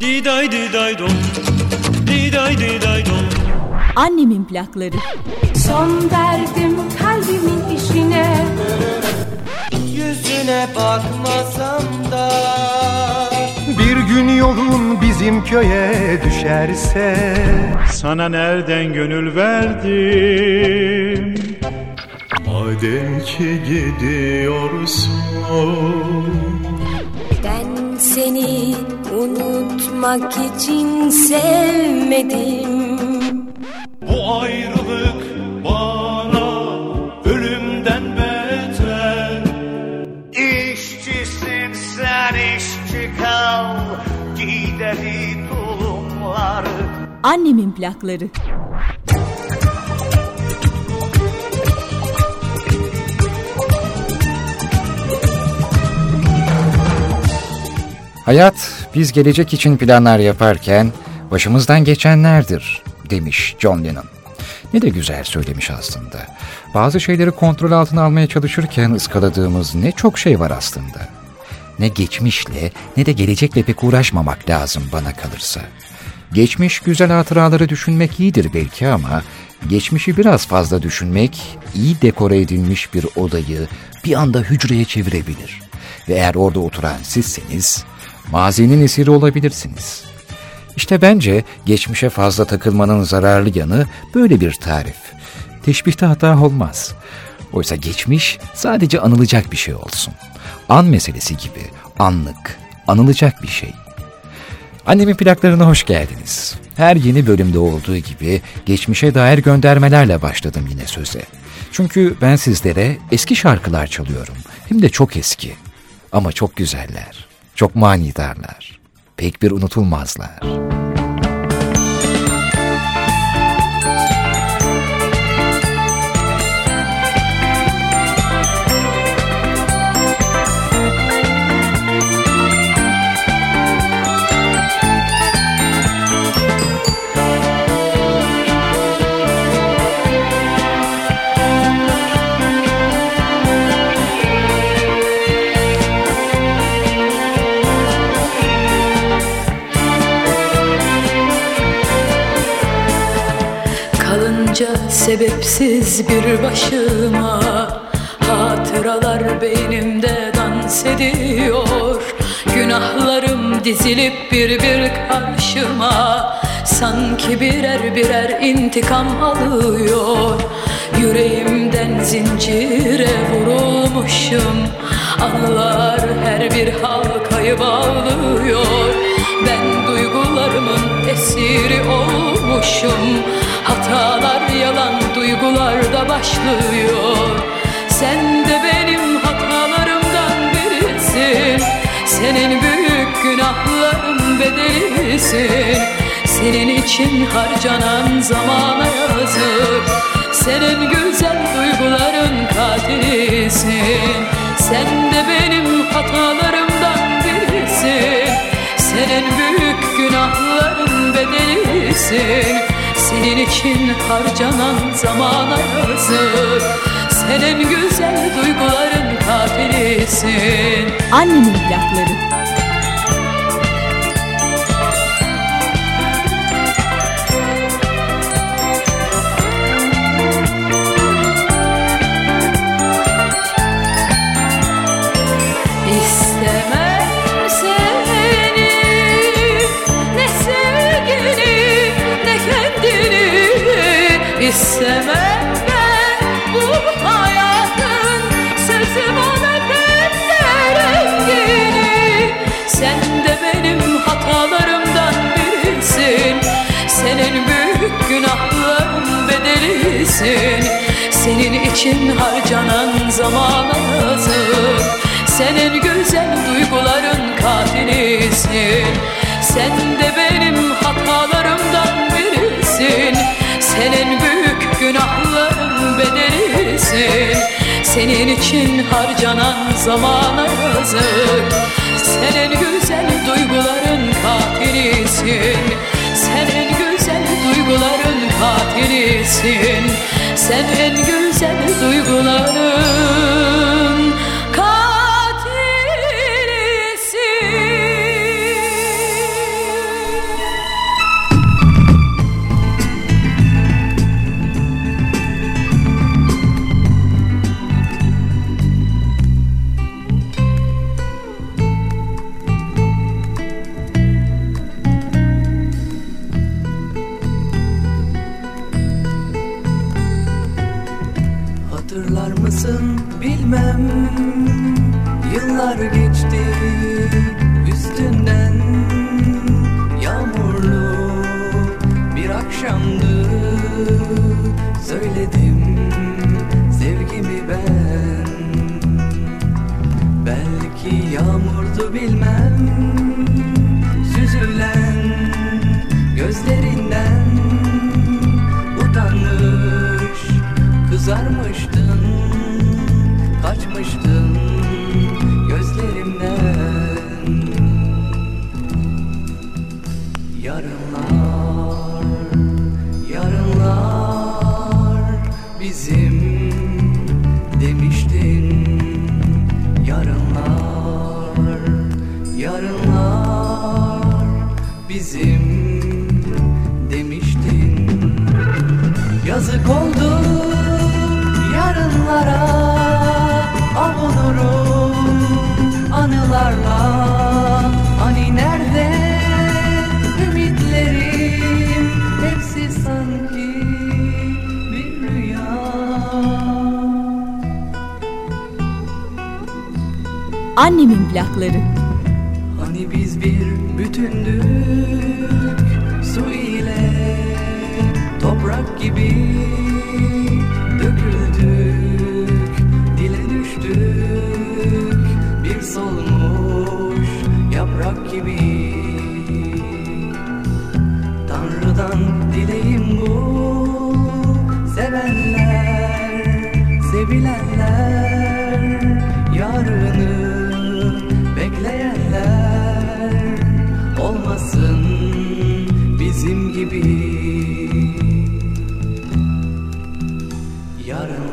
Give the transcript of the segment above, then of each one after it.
Diday diday dom Diday diday dom Annemin plakları. Son verdim kalbimin işine. Yüzüne bakmasam da. Bir gün yolun bizim köye düşerse. Sana nereden gönül verdim? Madem ki gidiyorsun Ben seni unutmak için sevmedim. Bu ayrılık bana ölümden beter. İşçisin sen işçi kal. Gideri tulumları Annemin plakları Hayat biz gelecek için planlar yaparken başımızdan geçenlerdir demiş John Lennon. Ne de güzel söylemiş aslında. Bazı şeyleri kontrol altına almaya çalışırken ıskaladığımız ne çok şey var aslında. Ne geçmişle ne de gelecekle pek uğraşmamak lazım bana kalırsa. Geçmiş güzel hatıraları düşünmek iyidir belki ama geçmişi biraz fazla düşünmek iyi dekore edilmiş bir odayı bir anda hücreye çevirebilir. Ve eğer orada oturan sizseniz mazinin esiri olabilirsiniz. İşte bence geçmişe fazla takılmanın zararlı yanı böyle bir tarif. Teşbihte hata olmaz. Oysa geçmiş sadece anılacak bir şey olsun. An meselesi gibi anlık, anılacak bir şey. Annemin plaklarına hoş geldiniz. Her yeni bölümde olduğu gibi geçmişe dair göndermelerle başladım yine söze. Çünkü ben sizlere eski şarkılar çalıyorum. Hem de çok eski. Ama çok güzeller. Çok manidarlar. Pek bir unutulmazlar. Sebepsiz bir başıma Hatıralar beynimde dans ediyor. Günahlarım dizilip bir bir karşıma Sanki birer birer intikam alıyor. Yüreğimden zincire vurulmuşum Anılar her bir halkayı bağlıyor. Ben duygularımın esiri olmuşum. Hatalar yalan duygularda başlıyor. Sen de benim hatalarımdan birisin. Senin büyük günahların bedelisin. Senin için harcanan zamana yazık. Senin güzel duyguların katilisin. Sen de benim hatalarımdan birisin Senin büyük günahların bedelisin. Senin için harcanan zamana yazık Senin güzel duyguların katilisin. Annemin plakları bedelisin Senin için harcanan zamana yazık senin güzel duyguların katilisin Sen de benim hatalarımdan birisin. Senin büyük günahların bedelisin. Senin için harcanan zamana yazık Senin güzel duyguların katilisin Senin güzel duyguların katilisin Sen en güzel duyguların Yarın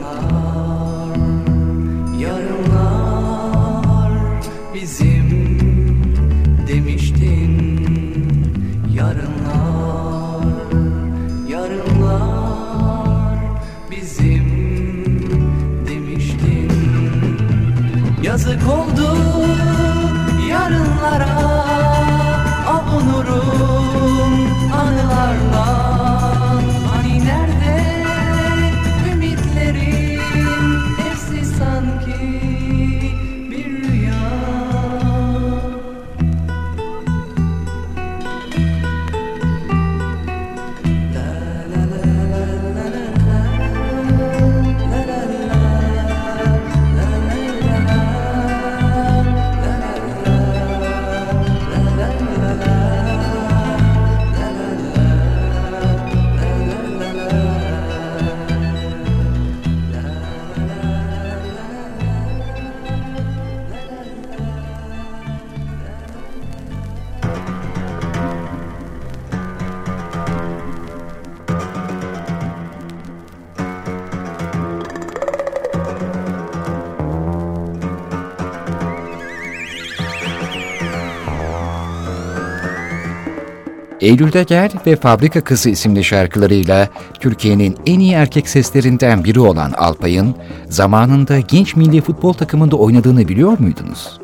Eylül'de Gel ve Fabrika Kızı isimli şarkılarıyla Türkiye'nin en iyi erkek seslerinden biri olan Alpay'ın zamanında genç milli futbol takımında oynadığını biliyor muydunuz?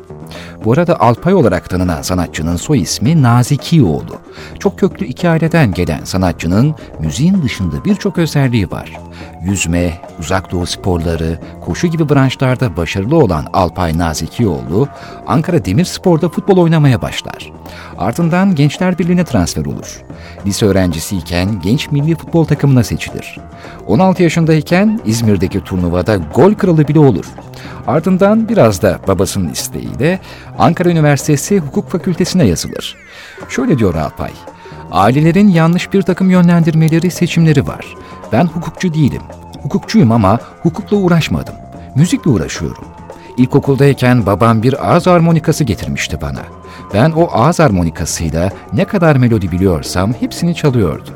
Bu arada Alpay olarak tanınan sanatçının soy ismi Nazikioğlu. Çok köklü iki aileden gelen sanatçının müziğin dışında birçok özelliği var. Yüzme, uzak doğu sporları, koşu gibi branşlarda başarılı olan Alpay Nazikioğlu, Ankara Demirspor'da futbol oynamaya başlar. Ardından Gençler Birliği'ne transfer olur. Lise öğrencisiyken genç milli futbol takımına seçilir. 16 yaşındayken İzmir'deki turnuvada gol kralı bile olur. Ardından biraz da babasının isteğiyle Ankara Üniversitesi Hukuk Fakültesine yazılır. Şöyle diyor Alpay, ailelerin yanlış bir takım yönlendirmeleri, seçimleri var. Ben hukukçu değilim. Hukukçuyum ama hukukla uğraşmadım. Müzikle uğraşıyorum. İlkokuldayken babam bir ağız harmonikası getirmişti bana. Ben o ağız harmonikasıyla ne kadar melodi biliyorsam hepsini çalıyordum.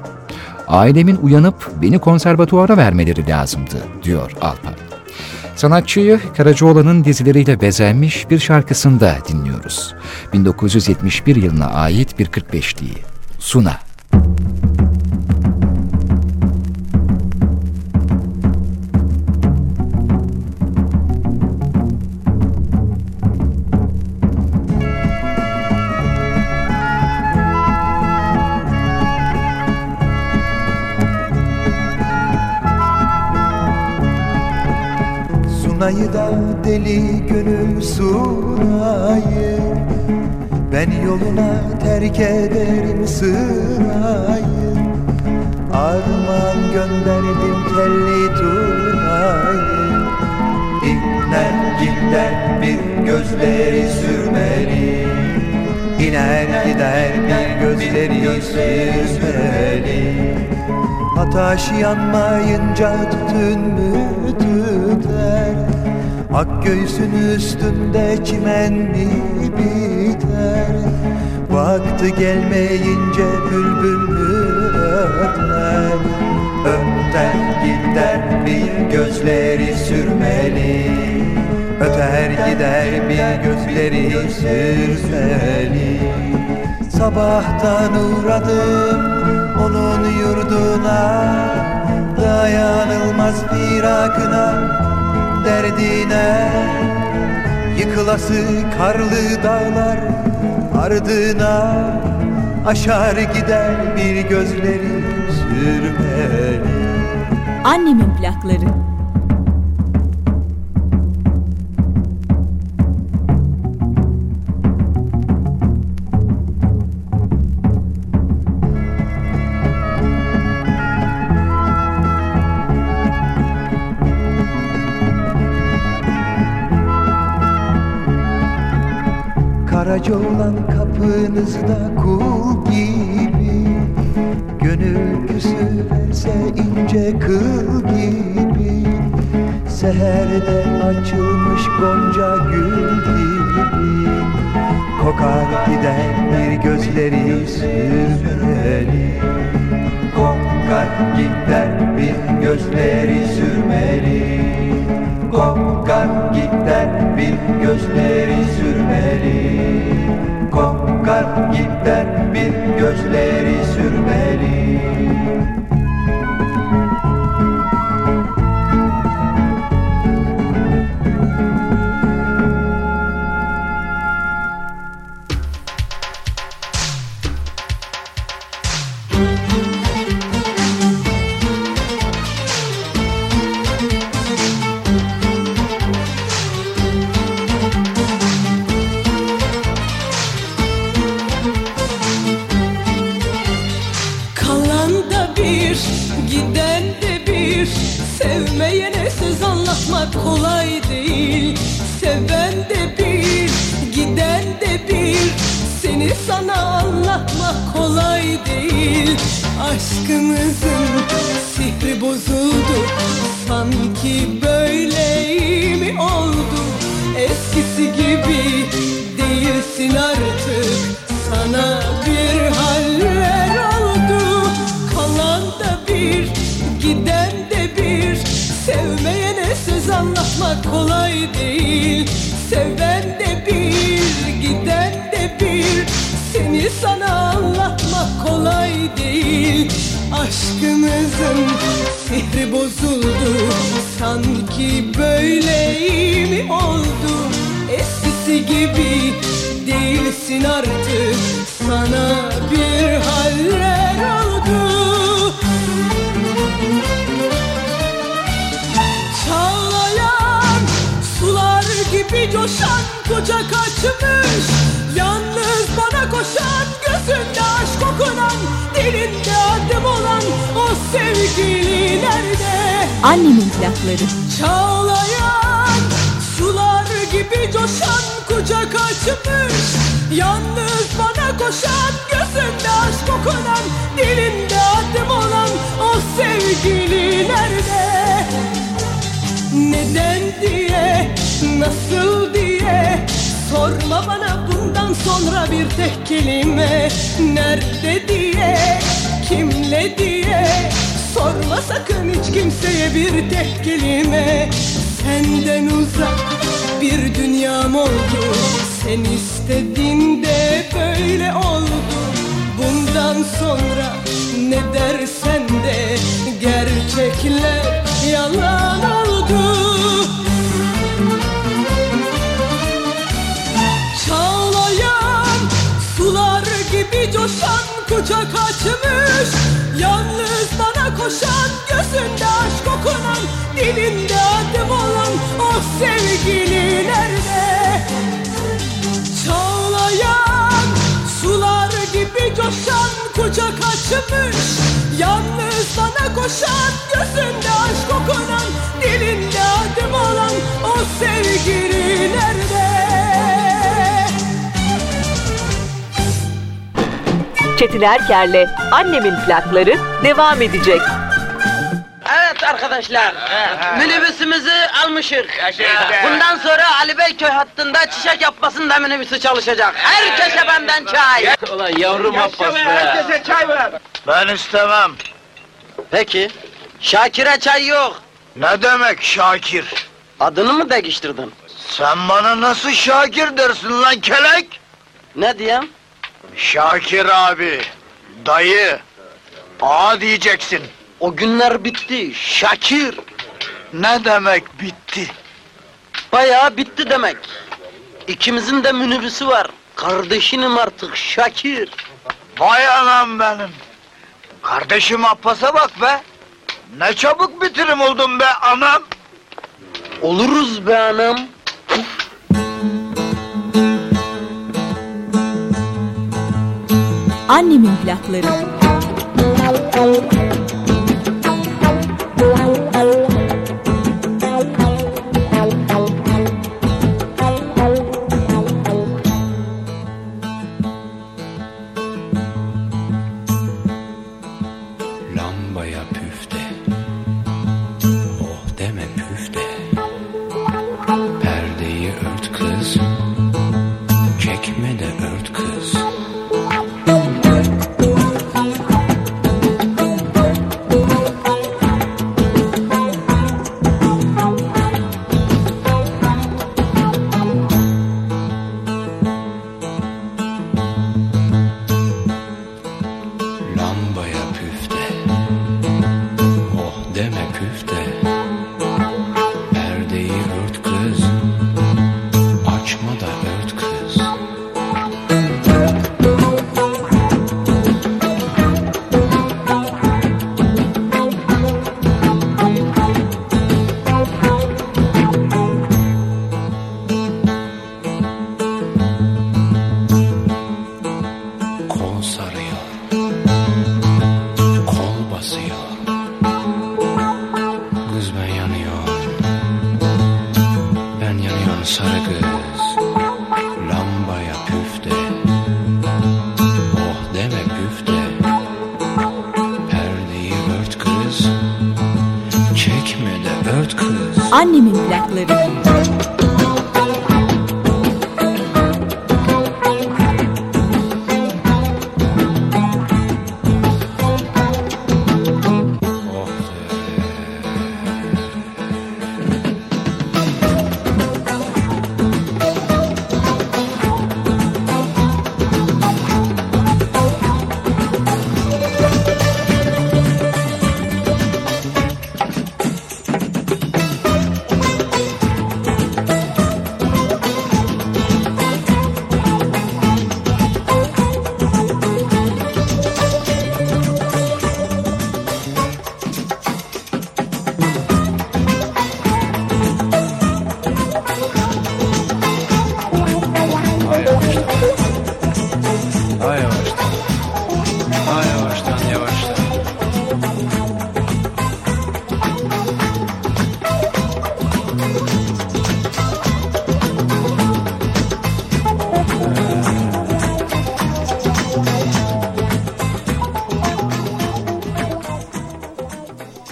Ailemin uyanıp beni konservatuvara vermeleri lazımdı, diyor Alpay. Sanatçıyı Karacaoğlan'ın dizileriyle bezenmiş bir şarkısında dinliyoruz. 1971 yılına ait bir 45'liği. Suna. Zurnayı da deli gönül sunayı Ben yoluna terk ederim sırayı Armağan gönderdim telli turnayı. İnler gider bir gözleri sürmeli. İner gider bir gözleri sürmeli. Ataş yanmayınca tütün mü tüter göğsün üstünde çimen mi biter. Vakti gelmeyince bülbül mü öter Öter gider bir gözleri sürmeli. Öter gider bir gözleri sürmeli Sabahtan uğradım onun yurduna. Dayanılmaz firakına derdine Yıkılası karlı dağlar ardına Aşar gider bir gözleri sürmeli Annemin plakları. Karaca olan kapınızda kul gibi Gönül küsü verse ince kıl gibi. Seherde açılmış gonca gül gibi Kokar gider bir gözleri sürmeli. Kokar gider bir gözleri sürmeli Kokar gider bir gözleri sürmeli. Kokar gider bir gözleri sürmeli coşan koca kaçmış Yalnız bana koşan gözünde aşk okunan Dilinde adım olan o sevgili nerede? Annemin plakları. Çağlayan sular gibi coşan kucak açmış Yalnız bana koşan gözünde aşk okunan Dilinde adım olan o sevgili nerede? Neden diye, nasıl Sorma bana bundan sonra bir tek kelime. Nerede diye, kimle diye. Sorma sakın hiç kimseye bir tek kelime. Senden uzak bir dünyam oldu. Sen istedin de böyle oldu. Bundan sonra ne dersen de Gerçekler yalan oldu coşan kucak açmış Yalnız bana koşan gözünde aşk okunan Dilinde adım olan o sevgili nerede Çağlayan sular gibi coşan kucak açmış Yalnız bana koşan gözünde aşk okunan Dilinde adım olan o sevgili nerede Çetin Erker'le Annemin plakları devam edecek. Evet arkadaşlar, minibüsümüzü almışık. Bundan sonra Ali Beyköy hattında çiçek yapmasın da minibüsü çalışacak. Herkese benden çay. Ulan yavrum Abbas be. Herkese çay ver. Ben istemem. Peki, Şakir'e çay yok. Ne demek Şakir? Adını mı değiştirdin? Sen bana nasıl Şakir dersin lan kelek? Ne diyeyim? Şakir abi, dayı, ağa diyeceksin. O günler bitti, Şakir. Ne demek bitti? Bayağı bitti demek. İkimizin de minibüsü var. Kardeşinim artık Şakir. Vay anam benim. Kardeşim Abbas'a bak be. Ne çabuk bitirim oldum be anam. Oluruz be anam. Annemin plakları. Çekme de ört kız Annemin plakları.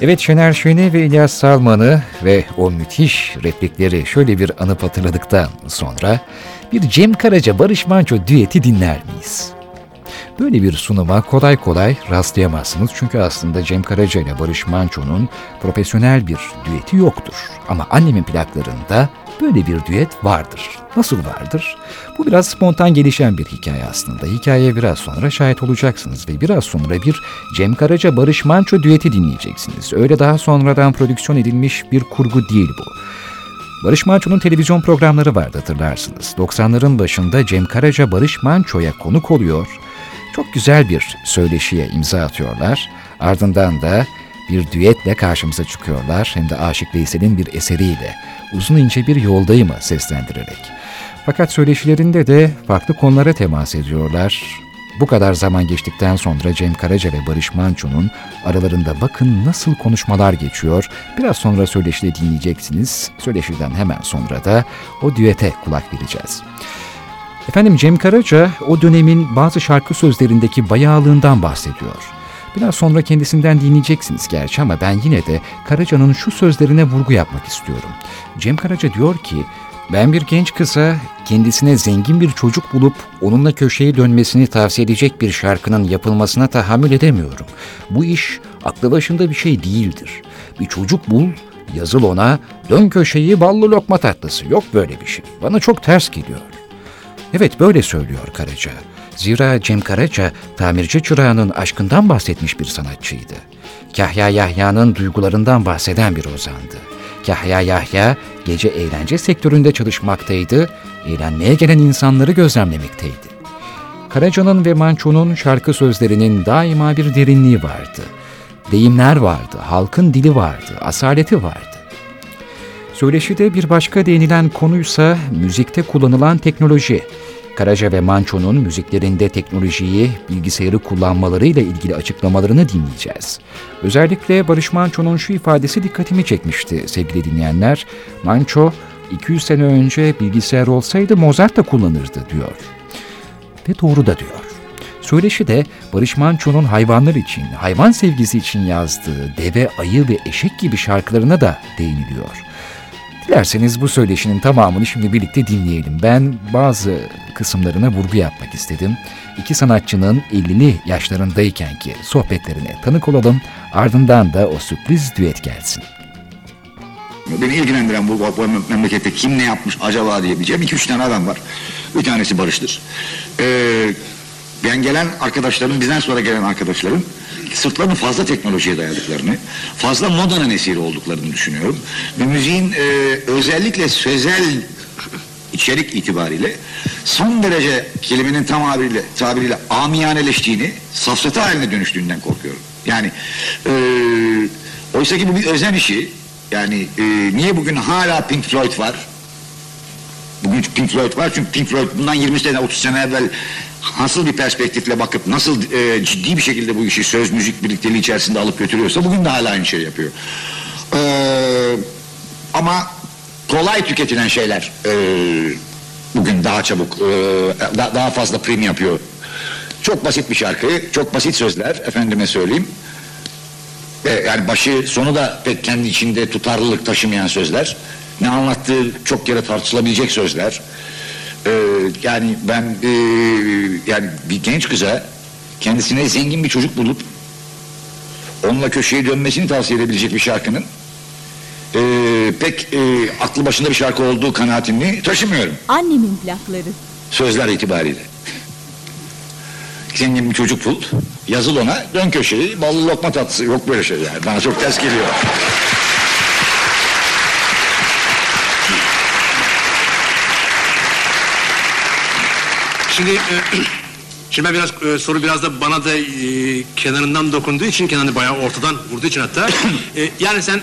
Evet Şener Şen'i ve İlyas Salman'ı ve o müthiş replikleri şöyle bir anıp hatırladıktan sonra bir Cem Karaca Barış Manço düeti dinler miyiz? Böyle bir sunuma kolay kolay rastlayamazsınız çünkü aslında Cem Karaca ile Barış Manço'nun profesyonel bir düeti yoktur. Ama annemin plaklarında böyle bir düet vardır. Nasıl vardır? Biraz spontan gelişen bir hikaye aslında. Hikayeye biraz sonra şahit olacaksınız ve biraz sonra bir Cem Karaca Barış Manço düeti dinleyeceksiniz. Öyle daha sonradan prodüksiyon edilmiş bir kurgu değil bu. Barış Manço'nun televizyon programları vardı hatırlarsınız. 90'ların başında Cem Karaca Barış Manço'ya konuk oluyor Çok güzel bir söyleşiye imza atıyorlar. Ardından da bir düetle karşımıza çıkıyorlar. Hem de Aşık Veysel'in bir eseriyle. Uzun ince bir yoldayımı seslendirerek. Fakat söyleşilerinde de farklı konulara temas ediyorlar. Bu kadar zaman geçtikten sonra Cem Karaca ve Barış Manço'nun aralarında bakın nasıl konuşmalar geçiyor. Biraz sonra söyleşide dinleyeceksiniz. Söyleşiden hemen sonra da o düete kulak vereceğiz. Efendim Cem Karaca o dönemin bazı şarkı sözlerindeki bayağılığından bahsediyor. Biraz sonra kendisinden dinleyeceksiniz gerçi ama ben yine de Karaca'nın şu sözlerine vurgu yapmak istiyorum. Cem Karaca diyor ki, ben bir genç kıza kendisine zengin bir çocuk bulup onunla köşeye dönmesini tavsiye edecek bir şarkının yapılmasına tahammül edemiyorum. Bu iş aklı başında bir şey değildir. Bir çocuk bul, yazıl ona, dön köşeyi ballı lokma tatlısı. Yok böyle bir şey. Bana çok ters geliyor. Evet böyle söylüyor Karaca. Zira Cem Karaca tamirci çırağının aşkından bahsetmiş bir sanatçıydı. Kahya Yahya'nın duygularından bahseden bir ozandı. Kahya Yahya gece eğlence sektöründe çalışmaktaydı, eğlenmeye gelen insanları gözlemlemekteydi. Karaca'nın ve Manço'nun şarkı sözlerinin daima bir derinliği vardı. Deyimler vardı, halkın dili vardı, asaleti vardı. Söyleşide bir başka değinilen konuysa müzikte kullanılan teknoloji. Karaca ve Manço'nun müziklerinde teknolojiyi, bilgisayarı kullanmalarıyla ilgili açıklamalarını dinleyeceğiz. Özellikle Barış Manço'nun şu ifadesi dikkatimi çekmişti sevgili dinleyenler. Manço, 200 sene önce bilgisayar olsaydı Mozart da kullanırdı diyor. Ve doğru da diyor. Söyleşi de Barış Manço'nun hayvanlar için, hayvan sevgisi için yazdığı deve, ayı ve eşek gibi şarkılarına da değiniliyor. Dilerseniz bu söyleşinin tamamını şimdi birlikte dinleyelim. Ben bazı kısımlarına vurgu yapmak istedim. İki sanatçının 50'li yaşlarındayken ki sohbetlerine tanık olalım. Ardından da o sürpriz düet gelsin. Beni ilgilendiren bu, bu memlekette kim ne yapmış acaba diyebileceğim iki üç tane adam var. Bir tanesi Barış'tır. Ee, ben gelen arkadaşlarım, bizden sonra gelen arkadaşlarım sırtlarını fazla teknolojiye dayadıklarını, fazla modanın esiri olduklarını düşünüyorum. Ve müziğin e, özellikle sözel içerik itibariyle son derece kelimenin tamamıyla tabiriyle amiyaneleştiğini, safsata haline dönüştüğünden korkuyorum. Yani e, oysa ki bu bir özen işi. Yani e, niye bugün hala Pink Floyd var? Bugün Pink Floyd var çünkü Pink Floyd bundan 20 sene 30 sene evvel nasıl bir perspektifle bakıp nasıl e, ciddi bir şekilde bu işi söz müzik birlikteliği içerisinde alıp götürüyorsa bugün de hala aynı şey yapıyor. Ee, ama kolay tüketilen şeyler e, bugün daha çabuk e, da, daha fazla prim yapıyor. Çok basit bir şarkı, çok basit sözler efendime söyleyeyim. E, yani başı sonu da pek kendi içinde tutarlılık taşımayan sözler. Ne anlattığı çok yere tartışılabilecek sözler. Ee, yani ben e, yani bir genç kıza kendisine zengin bir çocuk bulup onunla köşeye dönmesini tavsiye edebilecek bir şarkının e, pek e, aklı başında bir şarkı olduğu kanaatini taşımıyorum. Annemin plakları. Sözler itibariyle. Zengin bir çocuk bul, yazıl ona, dön köşeyi, ballı lokma tatlısı. Yok böyle şeyler. Bana çok ters geliyor. Şimdi e, şimdi ben biraz e, soru biraz da bana da e, kenarından dokunduğu için kenarını bayağı ortadan vurduğu için hatta e, yani sen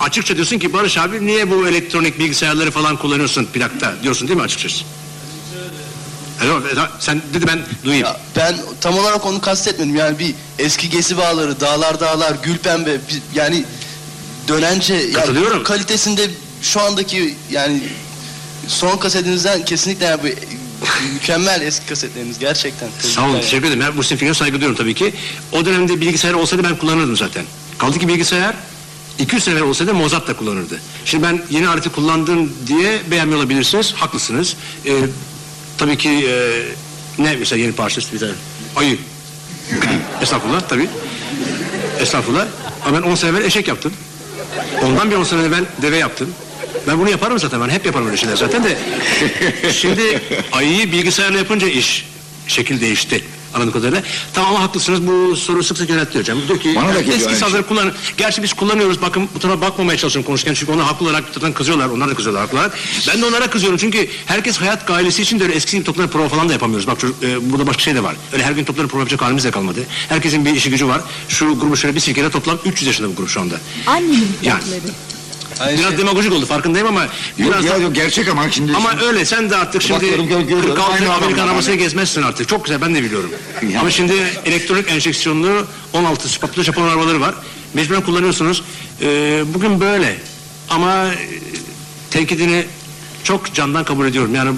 açıkça diyorsun ki Barış abi niye bu elektronik bilgisayarları falan kullanıyorsun plakta diyorsun değil mi açıkçası? Alo, sen dedi ben duyayım. Ya ben tam olarak onu kastetmedim. Yani bir eski gesi bağları, dağlar dağlar, gül pembe bir- yani dönence Katılıyorum. Yani kalitesinde şu andaki yani son kasetinizden kesinlikle yani bu mükemmel eski kasetleriniz gerçekten. Sağ olun, teşekkür ederim. Bu sizin fikrine saygı duyuyorum tabii ki. O dönemde bilgisayar olsaydı ben kullanırdım zaten. Kaldı ki bilgisayar 200 sene olsaydı Mozart da kullanırdı. Şimdi ben yeni aleti kullandım diye beğenmiyor olabilirsiniz. Haklısınız. Ee, tabii ki e, ne mesela yeni parça bir tane? Ayı. Estağfurullah tabii. Estağfurullah. Ama ben 10 sene evvel eşek yaptım. Ondan bir 10 sene evvel deve yaptım. Ben bunu yaparım zaten. Ben hep yaparım öyle şeyler zaten de. Şimdi ayıyı bilgisayarla yapınca iş şekil değişti. anladığım kadarıyla. Tamam ama haklısınız bu soru sık sık yöneltiyor hocam. Diyor ki Bana da geliyor eski aynı sazları kullan. Gerçi biz kullanıyoruz bakın bu tarafa bakmamaya çalışıyorum konuşurken çünkü ona haklı olarak zaten kızıyorlar. Onlar da kızıyorlar haklı olarak. Ben de onlara kızıyorum çünkü herkes hayat gailesi için de öyle eskisi gibi toplanıp prova falan da yapamıyoruz. Bak çocuk, e, burada başka şey de var. Öyle her gün toplanıp prova yapacak halimiz de kalmadı. Herkesin bir işi gücü var. Şu grubu şöyle bir silkede toplam 300 yaşında bu grup şu anda. Annemin Yani. Plakları. Biraz demagojik oldu farkındayım ama biraz ya da- yok gerçek ama şimdi... ama öyle sen de artık şimdi Bakıyorum, gör- görüyorum. 46 Aynı Amerikan adamlar arabasıyla gezmezsin artık. Çok güzel ben de biliyorum. Ya. Ama şimdi elektronik enjeksiyonlu 16 spaplı Japon arabaları var. Mecburen kullanıyorsunuz. Ee, bugün böyle. Ama e, tenkidini çok candan kabul ediyorum. Yani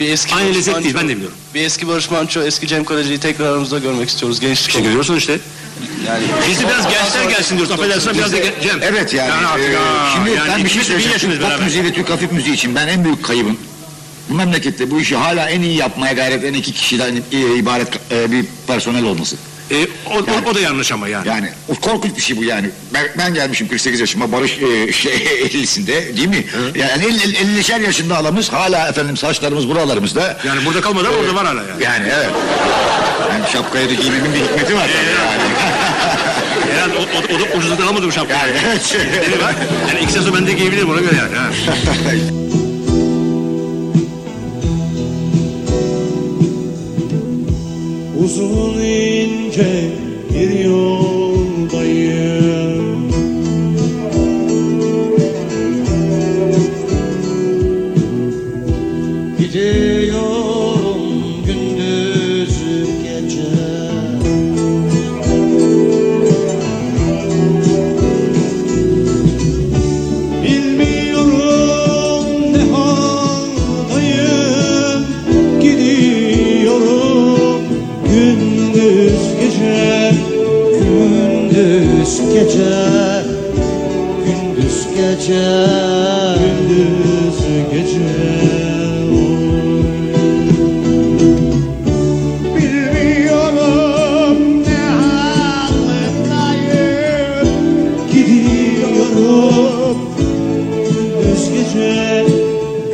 Bir eski aynı Barış lezzet değil Manço- ben de biliyorum. Bir eski Barış Manço, eski Cem Karaca'yı tekrar aramızda görmek istiyoruz. Gençlik İşte olarak. görüyorsun işte. Yani Biz de biraz gençler gelsin diyoruz. Affedersin biraz da ge- Cem. Evet yani. artık, e, aa, şimdi yani ben bir şey de söyleyeceğim. yaşındayız Türk pop beraber. müziği ve Türk hafif müziği için ben en büyük kaybım bu memlekette bu işi hala en iyi yapmaya gayret eden iki kişiden e, ibaret e, bir personel olması. E, o, o, o da yanlış ama yani. Yani o korkunç bir şey bu yani. Ben, ben gelmişim 48 yaşıma Barış e, şey 50'sinde değil mi? Yani 50, 50'şer yaşında adamız hala efendim saçlarımız buralarımızda. Yani burada kalmadı ama orada var hala yani. Yani evet. Yani şapkayı da giymemin bir hikmeti var tabii yani. Herhalde o, o, o da ucuzdan almadı bu şapkayı. Yani evet. Nedeni var. Yani iki sonra ben de giyebilirim ona göre yani. Uzun ince bir yoldayım gece Gündüz gece. Bilmiyorum ne haldayım Gidiyorum. Gündüz gece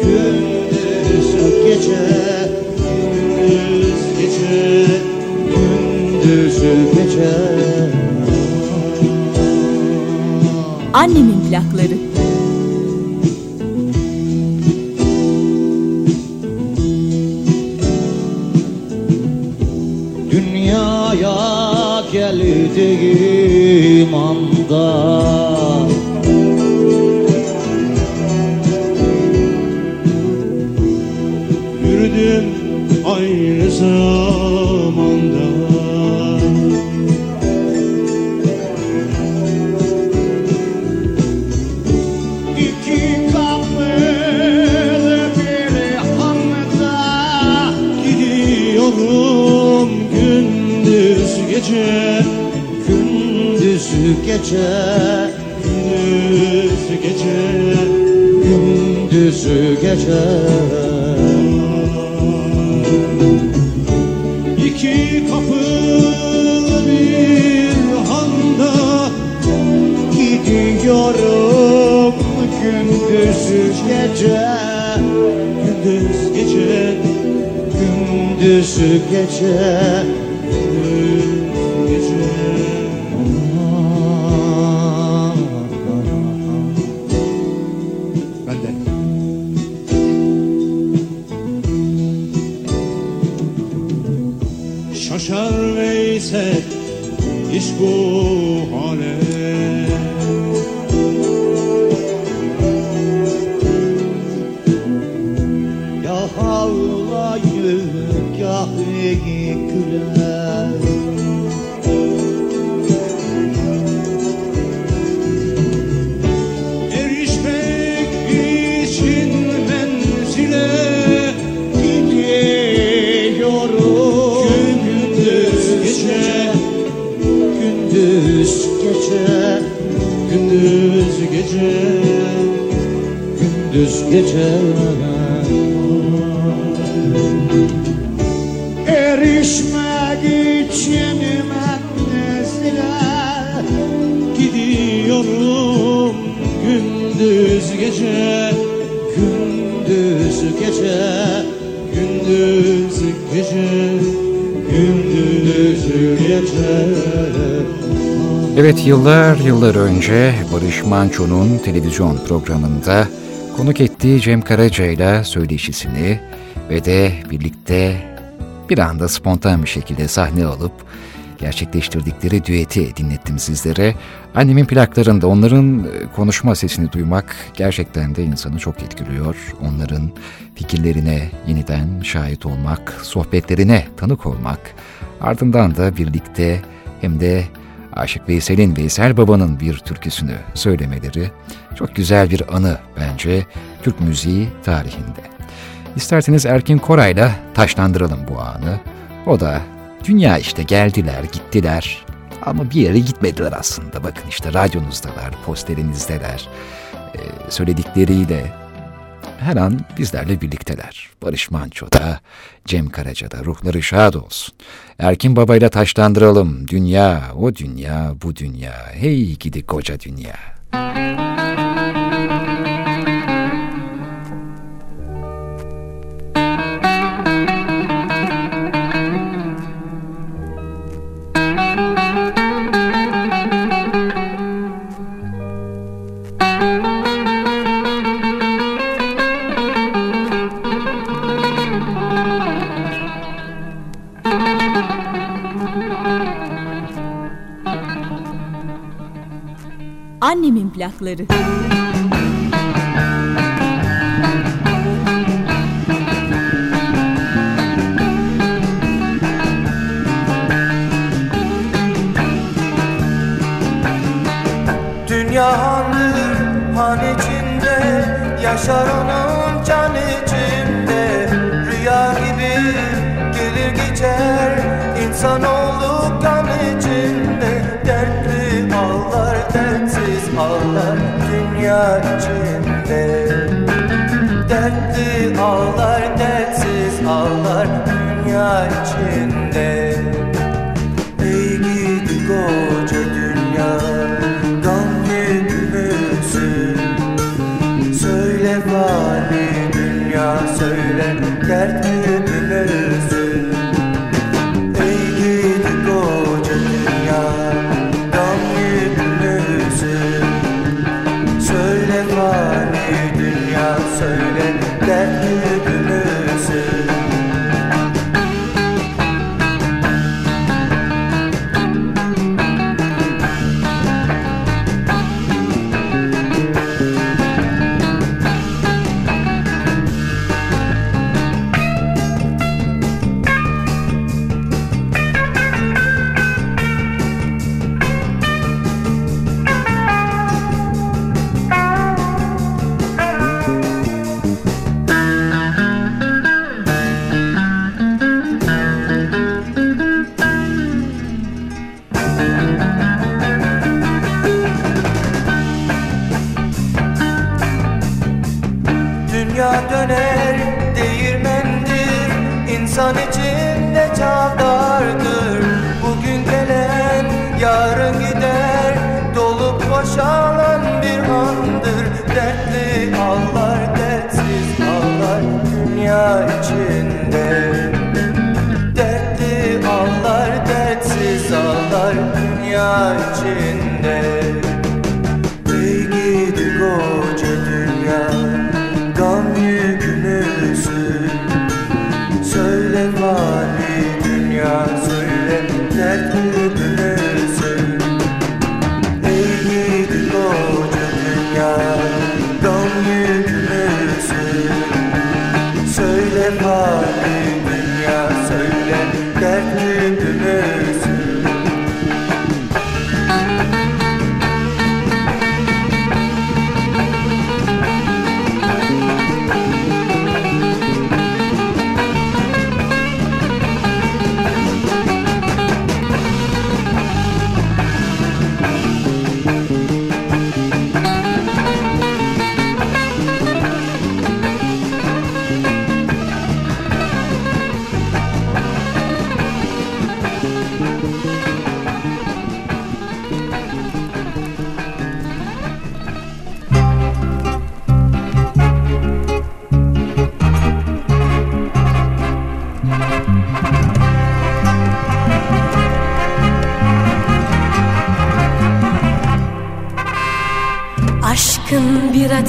Gündüz gece Gündüz gece Gündüz gece. Annemin plakları. Geldiğim anda. Yürüdüm aynı zamanda gece Gündüz gece Gündüz gece. İki kapılı bir handa Gidiyorum gündüz gece Gündüz gece Gündüz gece iş bu gece, gündüz gece Erişmek için menzile gidiyorum gündüz gece gündüz gece gündüz gece gündüz gece Evet yıllar yıllar önce Barış Manço'nun televizyon programında konuk ettiği Cem Karaca ile söyleşisini ve de birlikte bir anda spontan bir şekilde sahne alıp gerçekleştirdikleri düeti dinlettim sizlere. Annemin plaklarında onların e, konuşma sesini duymak gerçekten de insanı çok etkiliyor. Onların fikirlerine yeniden şahit olmak, sohbetlerine tanık olmak, ardından da birlikte hem de Aşık Veysel'in Veysel Baba'nın bir türküsünü söylemeleri çok güzel bir anı bence Türk müziği tarihinde. İsterseniz Erkin Koray'la taşlandıralım bu anı. O da dünya işte geldiler gittiler ama bir yere gitmediler aslında. Bakın işte radyonuzdalar, posterinizdeler, ee, söyledikleriyle her an bizlerle birlikteler. Barış Manço'da, Cem Karaca'da ruhları şad olsun. Erkin Baba'yla taşlandıralım. Dünya, o dünya, bu dünya. Hey gidi koca dünya. Annemin plakları. Dünya han içinde Yaşar onun can içinde Rüya gibi gelir geçer İnsanoğlu Dünya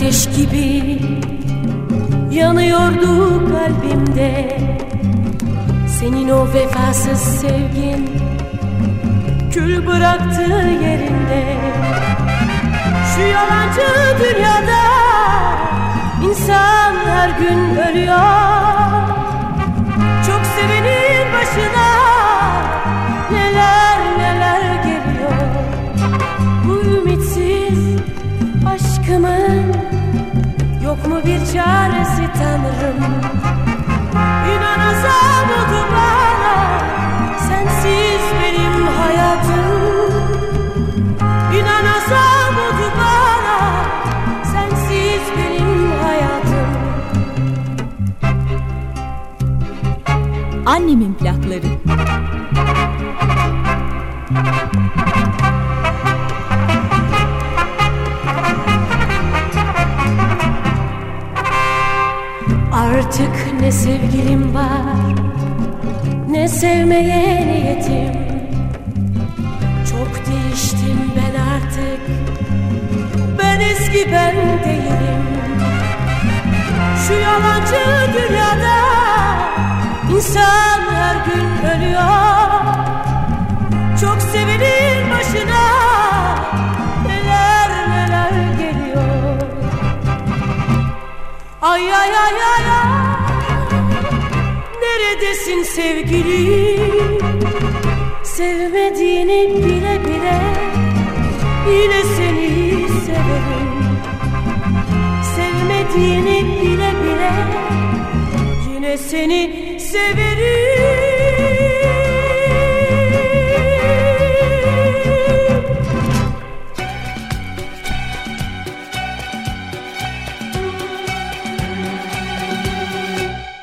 ateş gibi yanıyordu kalbimde. Senin o vefasız sevgin kül bıraktı yerinde. Şu yalancı dünyada insan her gün ölüyor. Çok sevenin başına neler neler geliyor. Bu ümitsiz aşkımın yok mu bir çaresi tanrım İnanasam bana sensiz benim hayatım. İnanasam oldu bana sensiz benim hayatım. Annemin plakları. Artık ne sevgilim var Ne sevmeye niyetim. Çok değiştim ben artık Ben eski ben değilim. Şu yalancı dünyada insan her gün ölüyor Çok sevenin başına Ay ay ay ay Neredesin sevgilim Sevmediğini bile bile Yine seni severim. Sevmediğini bile bile Yine seni severim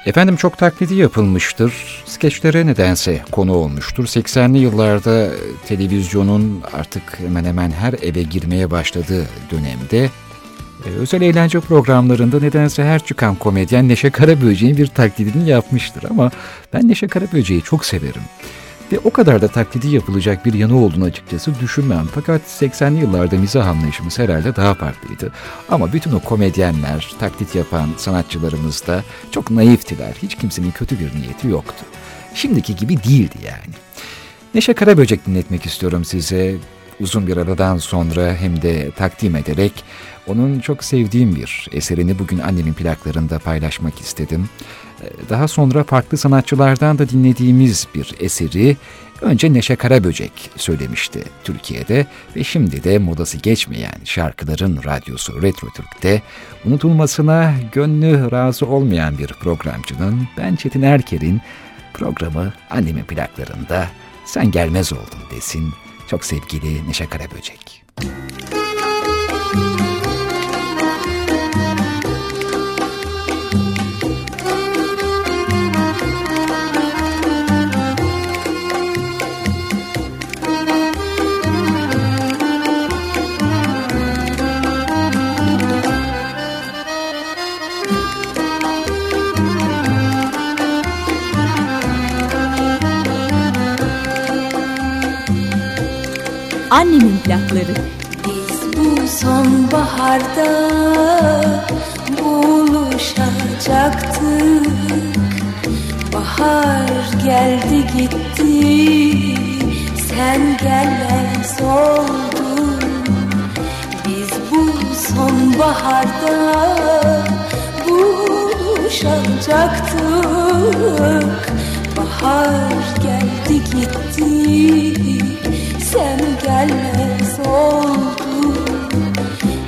Efendim çok taklidi yapılmıştır. Skeçlere nedense konu olmuştur. 80'li yıllarda televizyonun artık hemen hemen her eve girmeye başladığı dönemde e, özel eğlence programlarında nedense her çıkan komedyen Neşe Karaböcek'in bir taklidini yapmıştır. Ama ben Neşe Karaböcek'i çok severim. Ve o kadar da taklidi yapılacak bir yanı olduğunu açıkçası düşünmem. Fakat 80'li yıllarda mizah anlayışımız herhalde daha farklıydı. Ama bütün o komedyenler, taklit yapan sanatçılarımız da çok naiftiler. Hiç kimsenin kötü bir niyeti yoktu. Şimdiki gibi değildi yani. Neşe Karaböcek dinletmek istiyorum size. Uzun bir aradan sonra hem de takdim ederek onun çok sevdiğim bir eserini bugün annemin plaklarında paylaşmak istedim. Daha sonra farklı sanatçılardan da dinlediğimiz bir eseri önce Neşe Karaböcek söylemişti Türkiye'de ve şimdi de modası geçmeyen şarkıların radyosu Retro Türk'te unutulmasına gönlü razı olmayan bir programcının ben Çetin Erker'in programı annemin plaklarında sen gelmez oldun desin çok sevgili Neşe Karaböcek. Annemin plakları. Biz bu sonbaharda buluşacaktık. Bahar geldi gitti sen gelmez oldun Biz bu sonbaharda buluşacaktık. Bahar geldi gitti sen gelmez oldun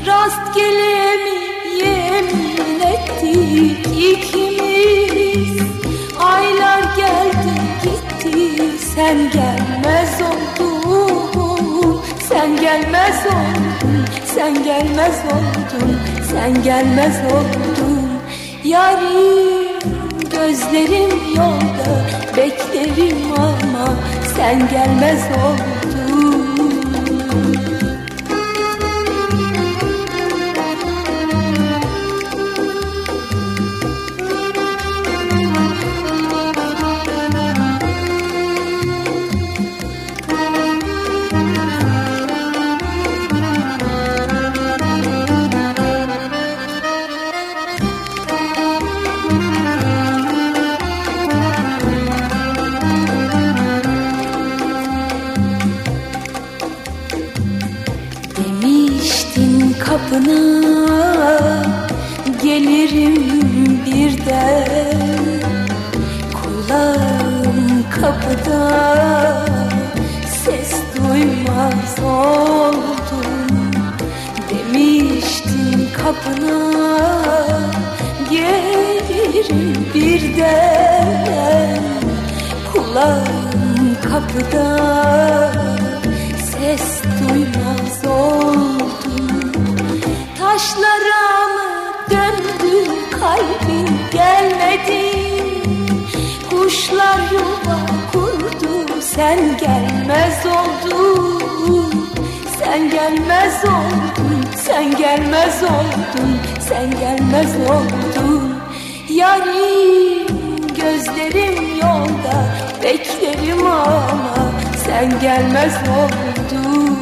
Rastgele mi yemin ettik ikimiz? Aylar geldi gitti sen gelmez oldun. Sen gelmez oldun, sen gelmez oldun Sen gelmez oldun. Yarim gözlerim yolda beklerim ama sen gelmez oldun gelirim birden. Kulağım kapıda ses duymaz oldum. Demiştin kapına gelirim birden. Kulağım kapıda ses duymaz oldum Kuşlar yuva kurdu sen gelmez oldun. Sen gelmez oldun, sen gelmez oldun Sen gelmez oldun. Yarim gözlerim yolda beklerim ama Sen gelmez oldun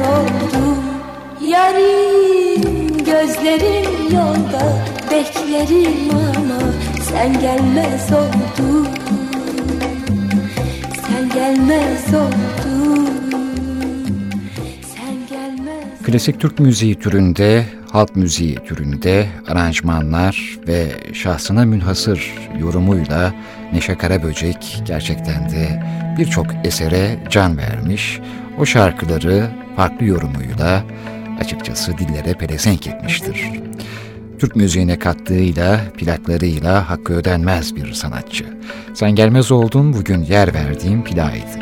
oldun Yarim gözlerim yolda beklerim ama sen gelmez oldun Sen gelmez gelmez Klasik Türk müziği türünde, halk müziği türünde aranjmanlar ve şahsına münhasır yorumuyla Neşe Karaböcek gerçekten de birçok esere can vermiş. O şarkıları farklı yorumuyla açıkçası dillere pelesenk etmiştir. Türk müziğine kattığıyla, plaklarıyla hakkı ödenmez bir sanatçı. Sen gelmez oldun bugün yer verdiğim plağıydı.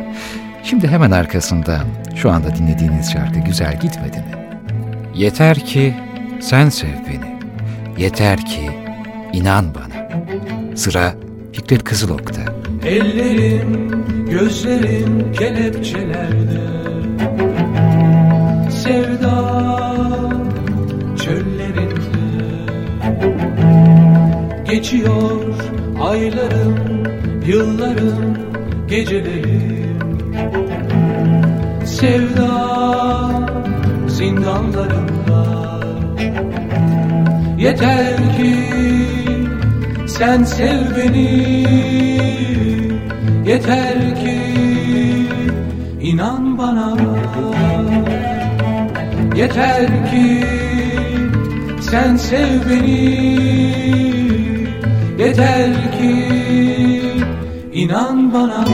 Şimdi hemen arkasından şu anda dinlediğiniz şarkı güzel gitmedi mi? Yeter ki sen sev beni. Yeter ki inan bana. Sıra Fikret Kızılok'ta. Ellerim, gözlerim kelepçelerde Geçiyor aylarım, yıllarım, gecelerim Sevda zindanlarında. Yeter ki sen sev beni. Yeter ki inan bana. Yeter ki sen sev beni Yeter ki inan bana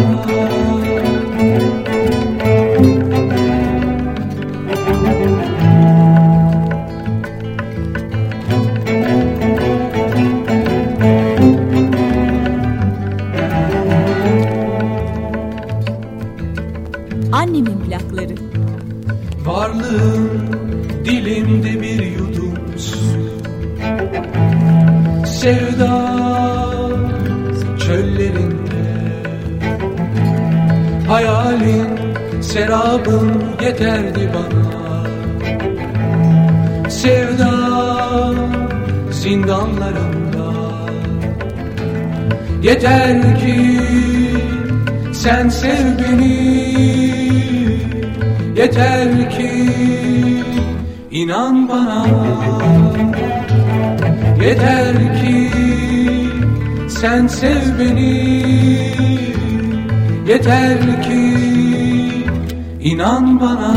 Serabın yeterdi bana. Sevda zindanlarında Yeter ki sen sev beni. Yeter ki inan bana. Yeter ki sen sev beni. Yeter ki inan bana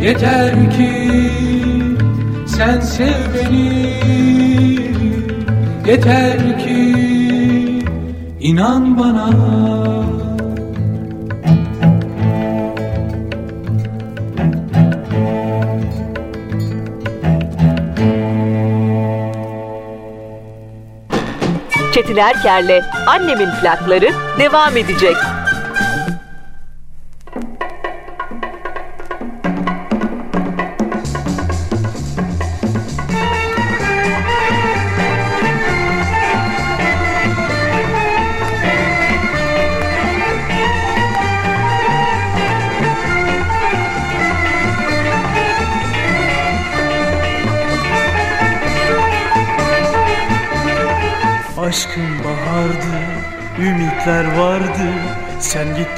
Yeter ki sen sev beni Yeter ki inan bana Çetin Erker'le Annemin plakları devam edecek.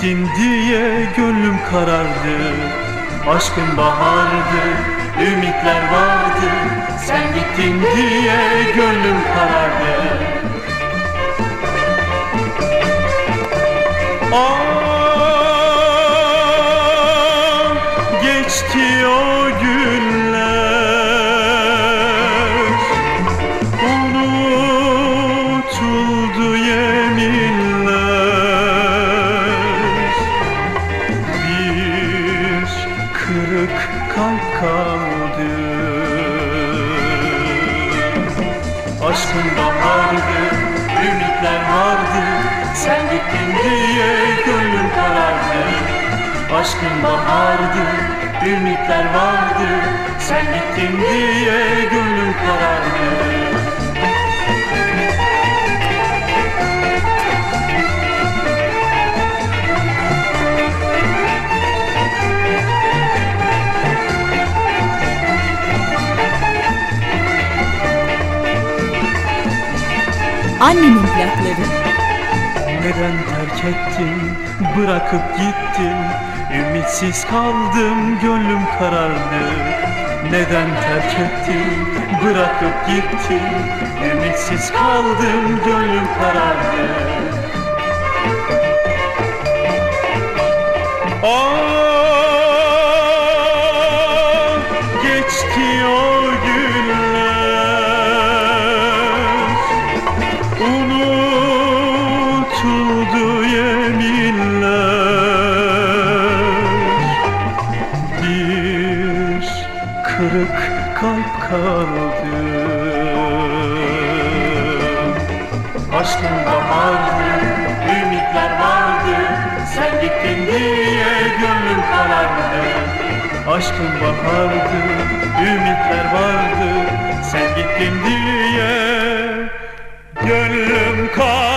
Gittin diye gönlüm karardı. Aşkın bahardı, ümitler vardı. Sen gittin diye gönlüm karardı. Ah, Aşkın bahardı, ümitler vardı. Sen gittin diye gönlüm karardı. Annemin plakları. Neden terk ettin, bırakıp gittin Ümitsiz kaldım, gönlüm karardı. Neden terk ettin, bırakıp gittin? Ümitsiz kaldım, gönlüm karardı. Ah, kaldı Aşkın bahardı, ümitler vardı Sen gittin diye gönlüm karardı. Aşkın bahardı, ümitler vardı Sen gittin diye gönlüm karardı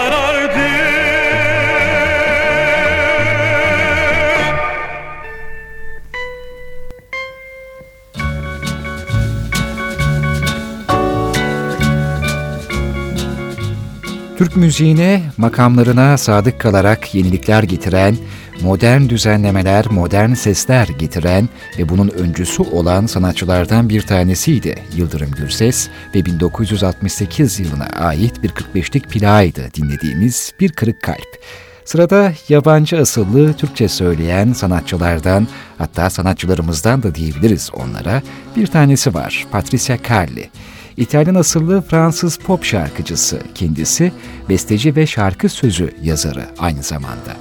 Müziğine, makamlarına sadık kalarak yenilikler getiren modern düzenlemeler, modern sesler getiren ve bunun öncüsü olan sanatçılardan bir tanesiydi Yıldırım Gürses ve 1968 yılına ait bir 45'lik plağıydı dinlediğimiz Bir Kırık Kalp. Sırada yabancı asıllı Türkçe söyleyen sanatçılardan hatta sanatçılarımızdan da diyebiliriz onlara bir tanesi var Patricia Carli. İtalyan asıllı Fransız pop şarkıcısı kendisi, besteci ve şarkı sözü yazarı aynı zamanda.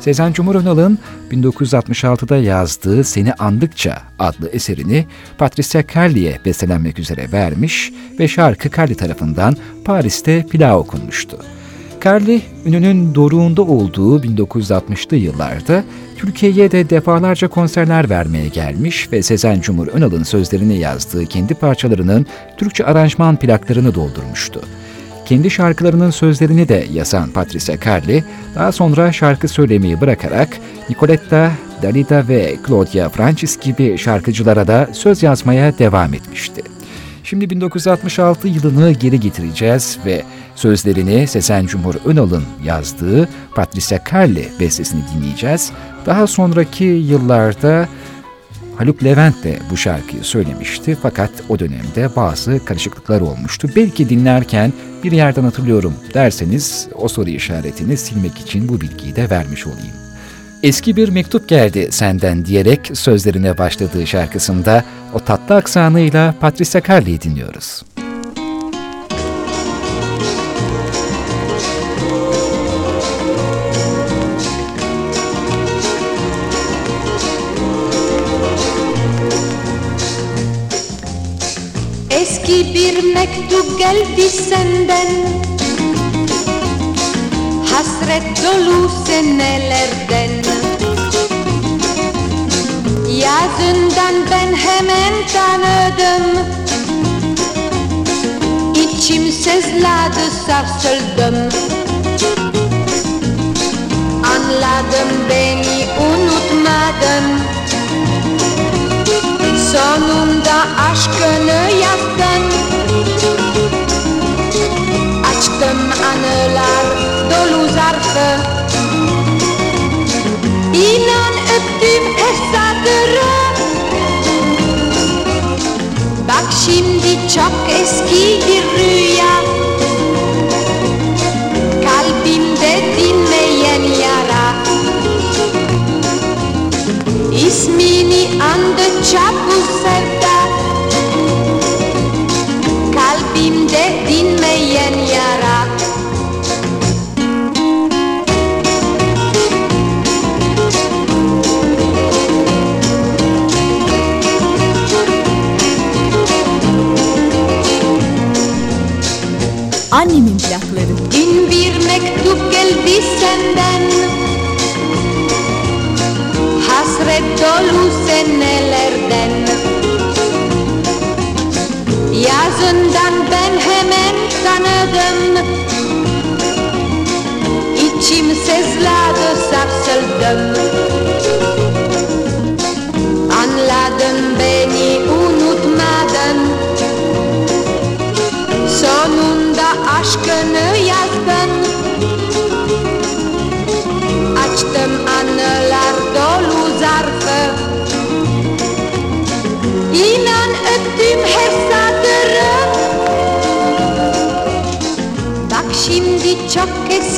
Sezen Cumhur Önal'ın 1966'da yazdığı Seni Andıkça adlı eserini Patricia Carli'ye bestelenmek üzere vermiş ve şarkı Carli tarafından Paris'te plağa okunmuştu. Carly, ününün doruğunda olduğu 1960'lı yıllarda Türkiye'ye de defalarca konserler vermeye gelmiş ve Sezen Cumhur Önal'ın sözlerini yazdığı kendi parçalarının Türkçe aranjman plaklarını doldurmuştu. Kendi şarkılarının sözlerini de yazan Patricia Carly, daha sonra şarkı söylemeyi bırakarak Nicoletta, Dalida ve Claudia Francis gibi şarkıcılara da söz yazmaya devam etmişti. Şimdi 1966 yılını geri getireceğiz ve sözlerini Sezen Cumhur Önal'ın yazdığı Patricia Carli bestesini dinleyeceğiz. Daha sonraki yıllarda Haluk Levent de bu şarkıyı söylemişti fakat o dönemde bazı karışıklıklar olmuştu. Belki dinlerken bir yerden hatırlıyorum derseniz o soru işaretini silmek için bu bilgiyi de vermiş olayım. Eski bir mektup geldi senden diyerek sözlerine başladığı şarkısında o tatlı aksanıyla Patricia Carly'i dinliyoruz. Eski bir mektup geldi senden Hasret dolu senelerden Yazından ben hemen tanıdım. İçim sızladı sarsıldım. Anladım beni unutmadın Sonunda aşkını yaktın Açtım anılar dolu zarfı İnan öptüm her satırı Bak şimdi çok eski bir rüya. Kalbimde dinmeyen yara. İsmini andıkça bu sevda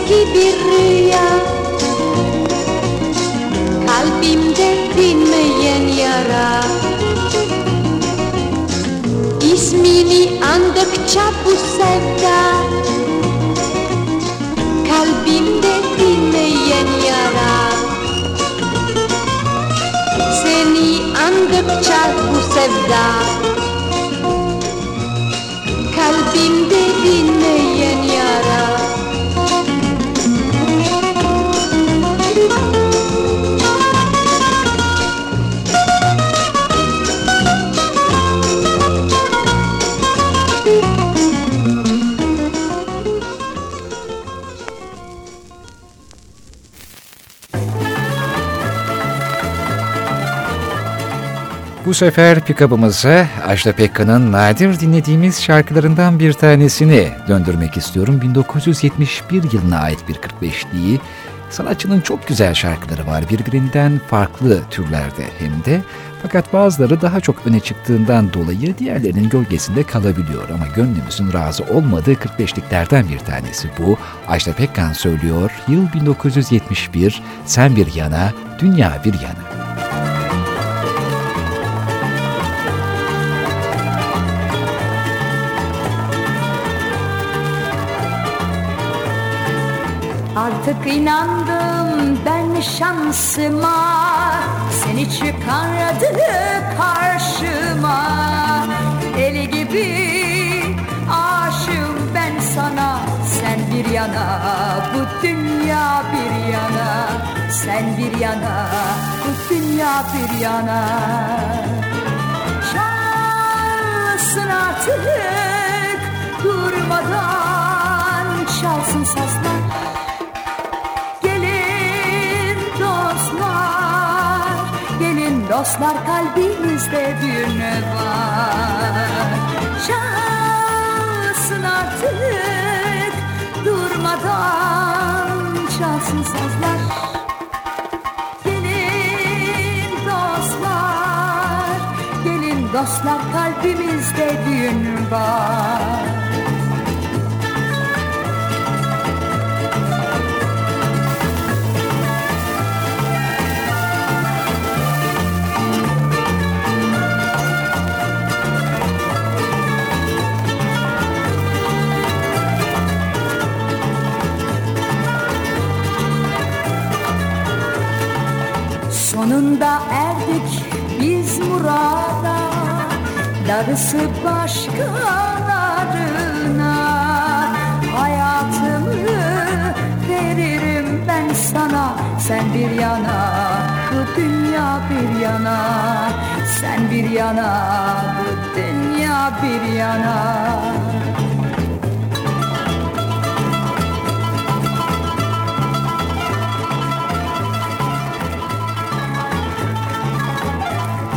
eski bir rüya. Kalbimde dinmeyen yara. İsmini andıkça bu sevda. Kalbimde dinmeyen yara. Seni andıkça bu sevda. Kalbimde dinmeyen yara Bu sefer pikabımıza Ajda Pekkan'ın nadir dinlediğimiz şarkılarından bir tanesini döndürmek istiyorum. 1971 yılına ait bir 45'liği Sanatçının çok güzel şarkıları var birbirinden farklı türlerde hem de fakat bazıları daha çok öne çıktığından dolayı diğerlerinin gölgesinde kalabiliyor ama gönlümüzün razı olmadığı 45'liklerden bir tanesi bu. Ajda Pekkan söylüyor yıl 1971 sen bir yana dünya bir yana. Artık inandım ben şansıma. Seni çıkardı karşıma. Eli gibi aşığım ben sana. Sen bir yana bu dünya bir yana. Sen bir yana bu dünya bir yana. Çalsın artık durmadan Çalsın sazlar dostlar kalbimizde düğün var. Çalsın artık durmadan çalsın sazlar. Gelin dostlar, gelin dostlar kalbimizde düğün var. Sonunda erdik biz murada Darısı başkalarına. Hayatımı veririm ben sana Sen bir yana, bu dünya bir yana. Sen bir yana, bu dünya bir yana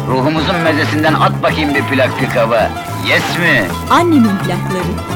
Ruhumuzun mezesinden at bakayım bir plak pikaba. Yes mi? Annemin plakları.